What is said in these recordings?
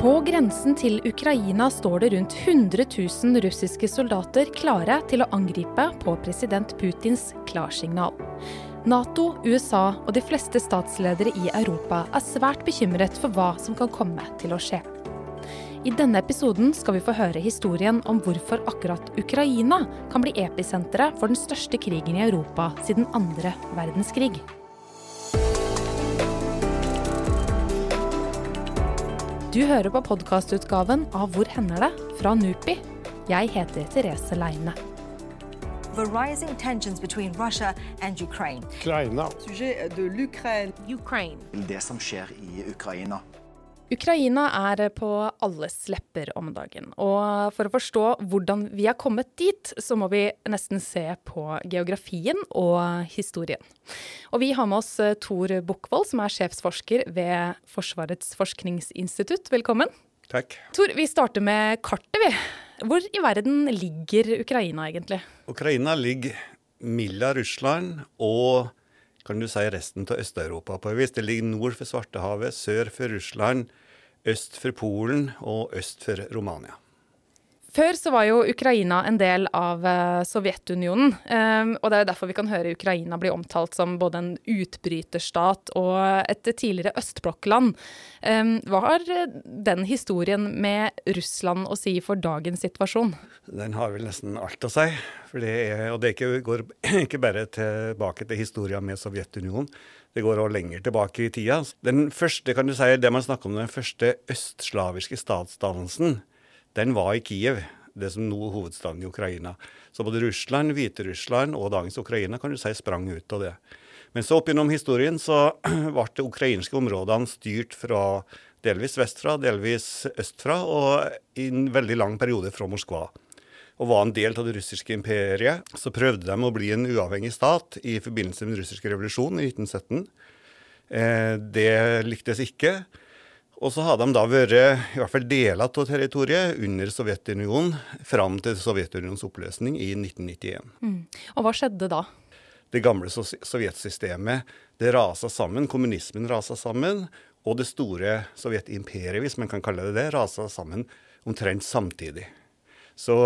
På grensen til Ukraina står det rundt 100 000 russiske soldater klare til å angripe på president Putins klarsignal. Nato, USA og de fleste statsledere i Europa er svært bekymret for hva som kan komme til å skje. I denne episoden skal vi få høre historien om hvorfor akkurat Ukraina kan bli episenteret for den største krigen i Europa siden andre verdenskrig. Du hører på podkastutgaven av Hvor hender det? fra NUPI. Jeg heter Therese Leine. The rising tensions between Russia and Ukraine. Ukraina. Sujet de l'Ukraine. Ukraine. det som skjer i Ukraina. Ukraina er på alles lepper om dagen. Og for å forstå hvordan vi er kommet dit, så må vi nesten se på geografien og historien. Og vi har med oss eh, Tor Bukkvold, som er sjefsforsker ved Forsvarets forskningsinstitutt. Velkommen. Takk. Tor, vi starter med kartet, vi. Hvor i verden ligger Ukraina egentlig? Ukraina ligger mellom Russland og kan du si resten av Øst-Europa på et vis. Det ligger nord for Svartehavet, sør for Russland, øst for Polen og øst for Romania. Før så var jo Ukraina en del av eh, Sovjetunionen. Um, og det er derfor vi kan høre Ukraina bli omtalt som både en utbryterstat og et tidligere østblokkland. Um, hva har den historien med Russland å si for dagens situasjon? Den har vel nesten alt å si. Det er, og det går ikke bare tilbake til historien med Sovjetunionen. Det går også lenger tilbake i tida. Den første, kan du si, det man snakker om den første østslaviske statsdannelsen, den var i Kiev, det som nå er hovedstaden i Ukraina. Så både Russland, Hviterussland og dagens Ukraina kan du si sprang ut av det. Men så opp gjennom historien så ble de ukrainske områdene styrt fra delvis vestfra, delvis østfra, og i en veldig lang periode fra Moskva. Og var en del av det russiske imperiet. Så prøvde de å bli en uavhengig stat i forbindelse med den russiske revolusjonen i 1917. Eh, det lyktes ikke. Og så har de da vært i hvert fall deler av territoriet under Sovjetunionen fram til Sovjetunionens oppløsning i 1991. Mm. Og hva skjedde da? Det gamle sovjetsystemet det rasa sammen, kommunismen rasa sammen, og det store sovjetimperiet, hvis man kan kalle det det, rasa sammen omtrent samtidig. Så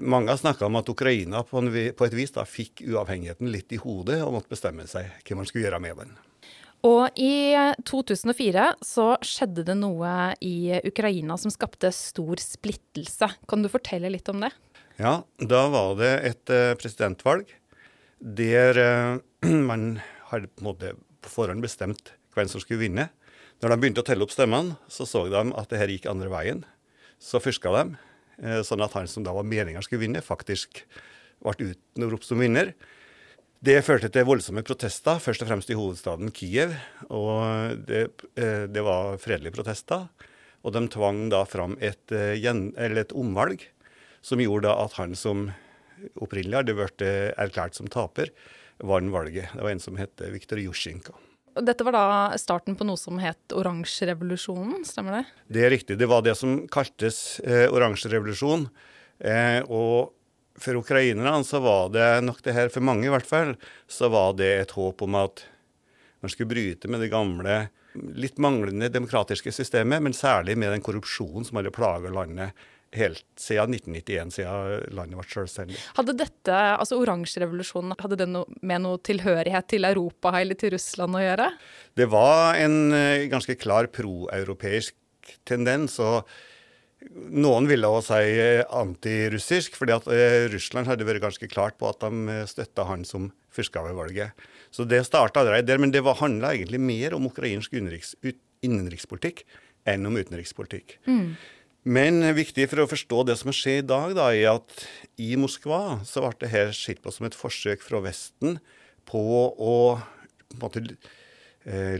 mange har snakka om at Ukraina på, et vis da fikk uavhengigheten litt i hodet og måtte bestemme seg hva man skulle gjøre med den. Og i 2004 så skjedde det noe i Ukraina som skapte stor splittelse. Kan du fortelle litt om det? Ja, da var det et uh, presidentvalg der uh, man hadde på, en måte på forhånd bestemt hvem som skulle vinne. Når de begynte å telle opp stemmene, så så de at det her gikk andre veien. Så forska de, uh, sånn at han som da var meninga skulle vinne, faktisk ble utropt som vinner. Det førte til voldsomme protester, først og fremst i hovedstaden Kiev. Og det, det var fredelige protester. Og de tvang da fram et, et omvalg som gjorde at han som opprinnelig hadde blitt erklært som taper, vant valget. Det var en som het Viktor Jusjinko. Dette var da starten på noe som het oransjerevolusjonen, stemmer det? Det er riktig. Det var det som kaltes eh, oransjerevolusjon. Eh, og for ukrainerne så var det nok det her, for mange i hvert fall, så var det et håp om at man skulle bryte med det gamle, litt manglende demokratiske systemet, men særlig med den korrupsjonen som hadde plaga landet helt siden 1991, siden landet ble selvstendig. Hadde dette, altså oransjerevolusjonen, hadde det med noe tilhørighet til Europa eller til Russland å gjøre? Det var en ganske klar proeuropeisk tendens. og noen ville også si antirussisk, fordi at Russland hadde vært ganske klart på at de støtta han som fyrste ved valget. Så det starta allerede der, men det handla egentlig mer om ukrainsk innenrikspolitikk enn om utenrikspolitikk. Mm. Men viktig for å forstå det som skjer i dag, da, er at i Moskva så ble det her sett på som et forsøk fra Vesten på å på en måte,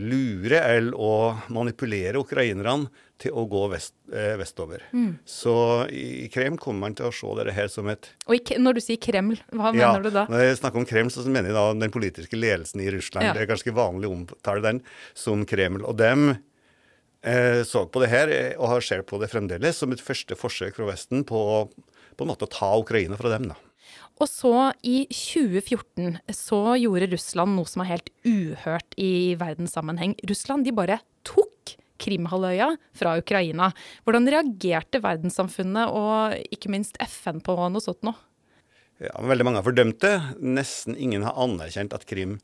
lure eller å manipulere ukrainerne til å gå vest, eh, vestover. Mm. Så i Kreml kommer man til å se dette her som et Og i, Når du sier Kreml, hva ja, mener du da? Når jeg snakker om Kreml, så mener jeg da den politiske ledelsen i Russland. Ja. Det er ganske vanlig å omtale den som Kreml. Og dem eh, så på det her, og har sett på det fremdeles, som et første forsøk fra Vesten på, på en måte å ta Ukraina fra dem. da. Og så, i 2014, så gjorde Russland noe som er helt uhørt i verdenssammenheng. Russland de bare tok Krimhalvøya fra Ukraina. Hvordan reagerte verdenssamfunnet og ikke minst FN på noe sånt nå? Ja, veldig mange har fordømt det. Nesten ingen har anerkjent at Krim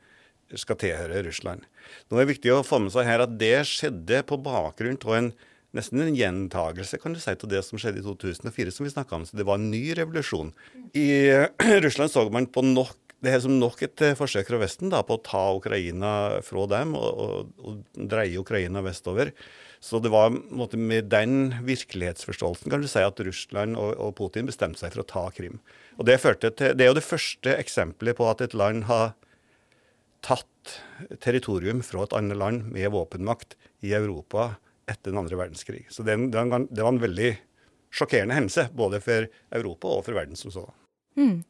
skal tilhøre Russland. Nå er det viktig å få med seg her at det skjedde på bakgrunn av en nesten en gjentagelse kan du si, til det som skjedde i 2004, som vi snakka om. Så det var en ny revolusjon. I Russland så man på nok det er som nok et eh, forsøk fra Vesten da, på å ta Ukraina fra dem og, og, og dreie Ukraina vestover. Så det var måte, med den virkelighetsforståelsen kan du si at Russland og, og, Putin bestemte seg for å ta Krim. Og Det, til, det er jo det første eksempelet på at et land har tatt territorium fra et annet land med våpenmakt i Europa etter den andre verdenskrig. Så det, det var en veldig sjokkerende hendelse, både for Europa og for verden som sådan. Mm.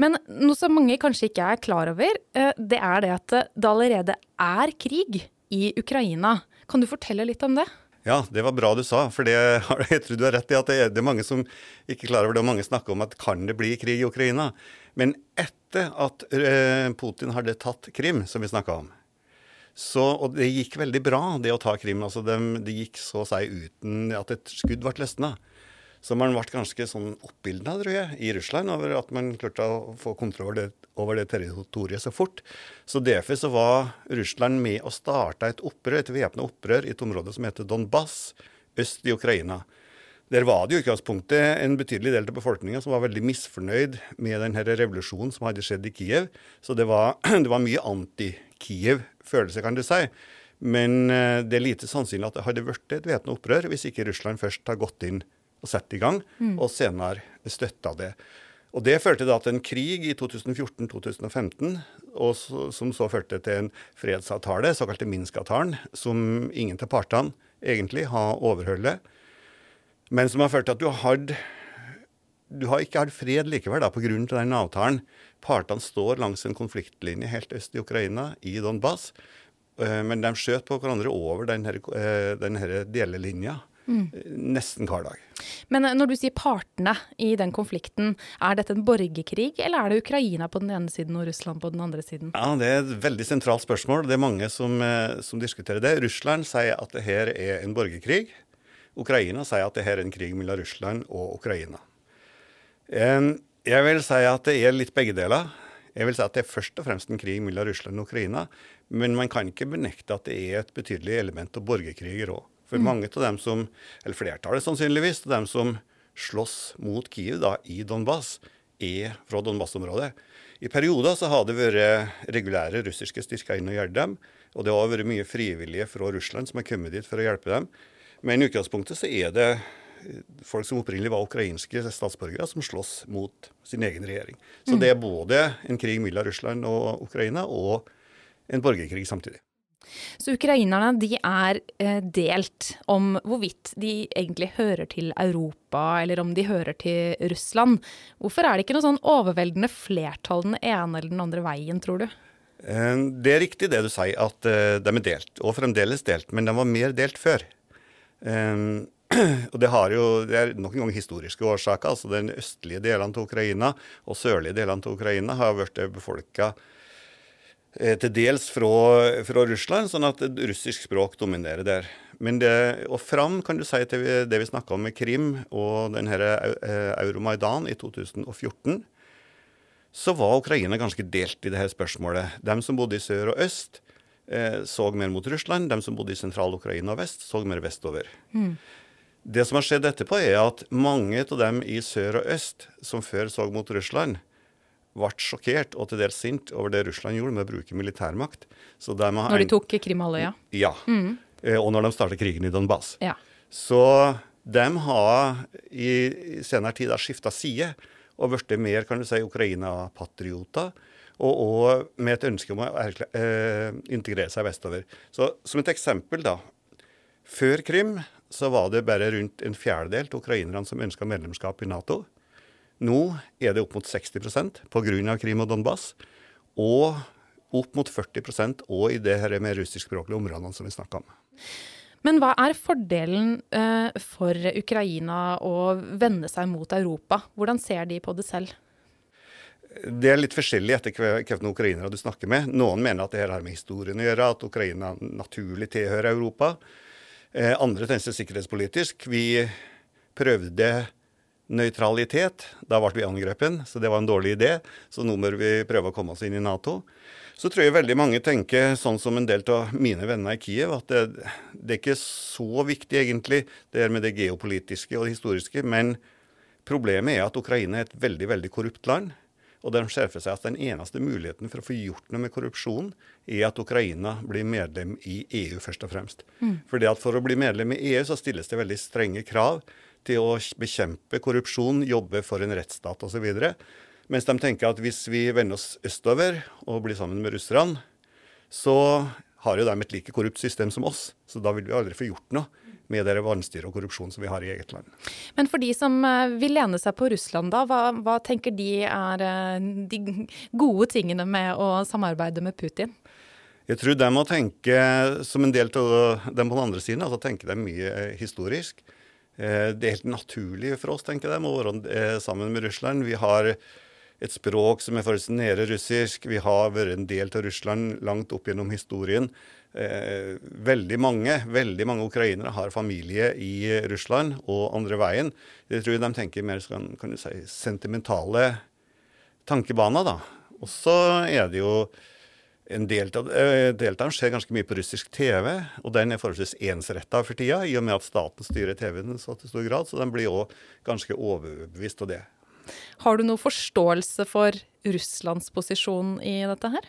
Men noe som mange kanskje ikke er klar over, eh, det er det at det allerede er krig i Ukraina. Kan du fortelle litt om det? Ja, det var bra du sa. For det, jeg tror du har rett i at det er, det er mange som ikke er klar over det. Og mange snakker om at kan det bli krig i Ukraina? Men etter at eh, Putin hadde tatt Krim, som vi snakka om, så, og det gikk veldig bra, det å ta Krim. altså Det de gikk så å si uten at et skudd ble løsna. Så man ble ganske sånn oppildna, i Russland over at man klarte å få kontroll over det, territoriet så fort. Så derfor så var Russland med å starte et opprør, et væpna opprør i et område som heter Donbass, øst i Ukraina. Der var det i utgangspunktet en betydelig del av befolkninga som var veldig misfornøyd med denne revolusjonen som hadde skjedd i Kiev. Så det var, det var mye anti-Kiev-følelse, kan du si. Men eh, det er lite sannsynlig at det hadde blitt et væpna opprør hvis ikke Russland først har gått inn og satt i gang, mm. og senere støtta det. Og Det førte da til en krig i 2014-2015, som så førte til en fredsavtale, såkalte Minsk-avtalen, som ingen av partene egentlig har overholdt, men som har ført til at du har, du har ikke hatt fred likevel da, pga. den avtalen. Partene står langs en konfliktlinje helt øst i Ukraina, i Donbas, eh, men de skjøt på hverandre over denne, eh, denne delelinja Mm. Nesten hver dag. Men eh, når du sier partene i den konflikten, er dette en borgerkrig, eller er det Ukraina på den ene siden og Russland på den andre siden? Ja, Det er et veldig sentralt spørsmål. Det er mange som, eh, som diskuterer det. Russland sier at det her er en borgerkrig. Ukraina sier at det her er en krig mellom Russland og Ukraina. Jeg vil si at det er litt begge deler. Jeg vil si at det er først og fremst en krig mellom Russland og Ukraina. Men man kan ikke benekte at det er et betydelig element av borgerkriger òg. For mm. mange av dem som, eller flertallet sannsynligvis, av dem som slåss mot Kiev da, i Donbas, er fra Donbas-området. I perioder så har det vært regulære russiske styrker inn og hjulpet dem. Og det har vært mye frivillige fra Russland som har kommet dit for å hjelpe dem. Men i utgangspunktet så er det folk som opprinnelig var ukrainske statsborgere, som slåss mot sin egen regjering. Så mm. det er både en krig mellom Russland og Ukraina og en borgerkrig samtidig. Så ukrainerne de er eh, delt om hvorvidt de egentlig hører til Europa, eller om de hører til Russland. Hvorfor er det ikke noe sånn overveldende flertall den ene eller den andre veien, tror du? Eh, det er riktig det du sier, at eh, de er delt, og fremdeles delt. Men de var mer delt før. Og det jo det er nok en gang historiske årsaker. altså Den østlige delene av Ukraina og sørlige delene av Ukraina har vært befolka Eh, til dels fra, fra, Russland, sånn at russisk språk dominerer der. Men det, og fram kan du si til det vi snakka om med Krim og denne eh, Euromaidan i 2014, så var Ukraina ganske delt i dette spørsmålet. De som bodde i sør og øst, eh, så mer mot Russland. De som bodde i sentral-Ukraina og vest, så mer vestover. Mm. Det som har skjedd etterpå, er at mange av dem i sør og øst, som før så mot Russland, ble sjokkert og til dels sint over det Russland gjorde med å bruke militærmakt. Når de tok Krimhalvøya? Ja. Mm. Eh, og når de startet krigen i Donbas. Ja. Så de har i senere tid skifta side og blitt mer kan du si, Ukraina-patrioter. Og, og, med et ønske om å eh, integrere seg vestover. Så Som et eksempel, da. Før Krim så var det bare rundt en fjerdedel av ukrainerne som ønska medlemskap i Nato. Nå er det opp mot 60% pga. Krim og Donbas. Og opp mot 40% og i det her med russiskspråklige områdene som vi snakka om. Men hva er fordelen eh, for Ukraina å vende seg mot Europa? Hvordan ser de på det selv? Det er litt forskjellig etter hvilke ukrainere du snakker med. Noen mener at det her har med historien å gjøre, at Ukraina naturlig tilhører Europa. Eh, andre tenker sikkerhetspolitisk. Vi prøvde nøytralitet. Da ble vi angrepet, så det var en dårlig idé. Så nå bør vi prøve å komme oss inn i Nato. Så tror jeg veldig mange tenker sånn som en del av mine venner i Kiev, at det, det er ikke så viktig egentlig, det her med det geopolitiske og det historiske. Men problemet er at Ukraina er et veldig, veldig korrupt land. Og de skjerfer seg at den eneste muligheten for å få gjort noe med korrupsjon, er at Ukraina blir medlem i EU, først og fremst. Mm. Fordi at For å bli medlem i EU så stilles det veldig strenge krav til å bekjempe korrupsjon, jobbe for en rettsstat osv. Mens de tenker at hvis vi vender oss østover og blir sammen med russerne, så har jo de et like korrupt system som oss. Så da vil vi aldri få gjort noe med det vanstyret og korrupsjon som vi har i eget land. Men for de som eh, vil lene seg på Russland, da, hva, hva tenker de er eh, de gode tingene med å samarbeide med Putin? Jeg tror de må tenke, som en del av dem på den andre siden, altså tenke dem mye eh, historisk. Eh, det er helt naturlig for oss tenker jeg, å være eh, sammen med Russland. Vi har et språk som er forholdsvis nære russisk. Vi har vært en del av Russland langt opp gjennom historien. Eh, veldig mange veldig mange ukrainere har familie i Russland og andre veien. Jeg tror de tenker mer kan, kan si, sentimentale tankebaner. da. Og så er det jo en del av deltakerne ser ganske mye på russisk TV, og den er forholdsvis ensretta for tida, i og med at staten styrer TV-en så til stor grad, så den blir òg ganske overbevist av det. Har du noe forståelse for Russlands posisjon i dette her?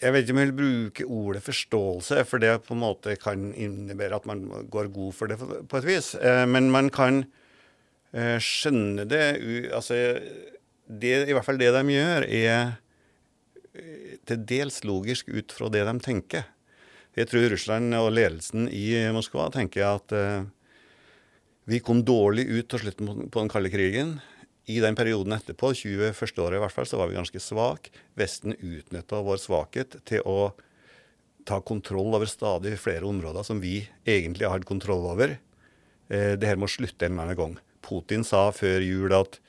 Jeg vet ikke om jeg vil bruke ordet forståelse, for det på en måte kan innebære at man går god for det på et vis. Eh, men man kan eh, skjønne det Altså, det, i hvert fall det de gjør, er til dels logisk ut fra det de tenker. Jeg tror Russland og ledelsen i Moskva tenker at uh, vi kom dårlig ut til slutten på den kalde krigen. I den perioden etterpå, 21. året i hvert fall, så var vi ganske svake. Vesten utnytta vår svakhet til å ta kontroll over stadig flere områder som vi egentlig har hatt kontroll over. Uh, det her må slutte en eller annen gang. Putin sa før jul at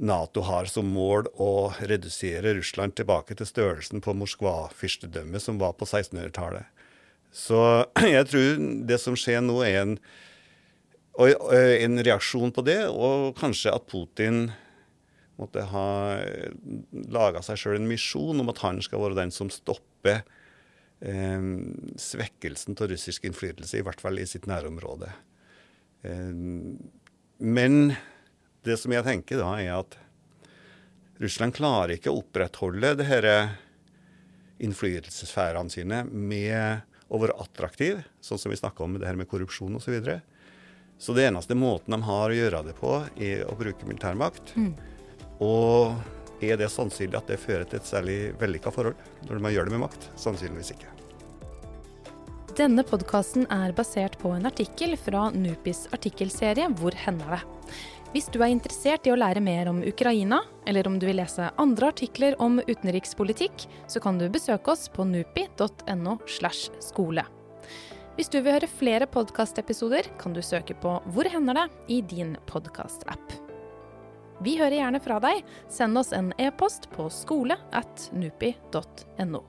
Nato har som mål å redusere Russland tilbake til størrelsen på Moskva-fyrstedømmet som var på 1600-tallet. Så jeg tror det som skjer nå, er en, en reaksjon på det, og kanskje at Putin måtte ha laga seg sjøl en misjon om at han skal være den som stopper eh, svekkelsen av russisk innflytelse, i hvert fall i sitt nærområde. Eh, men det som jeg tenker da, er at Russland klarer ikke å opprettholde det disse innflytelsessfærene sine med å være attraktiv, sånn som vi snakka om med det her med korrupsjon osv. Så, videre. så det eneste måten de har å gjøre det på, er å bruke militærmakt. Mm. Og er det sannsynlig at det fører til et særlig vellykka forhold når man gjør det med makt? Sannsynligvis ikke. Denne podkasten er basert på en artikkel fra Nupis artikkelserie Hvor hender det? Hvis du er interessert i å lære mer om Ukraina, eller om du vil lese andre artikler om utenrikspolitikk, så kan du besøke oss på nupi.no. slash skole. Hvis du vil høre flere podkastepisoder, kan du søke på Hvor hender det? i din podkastapp. Vi hører gjerne fra deg. Send oss en e-post på skole at nupi.no.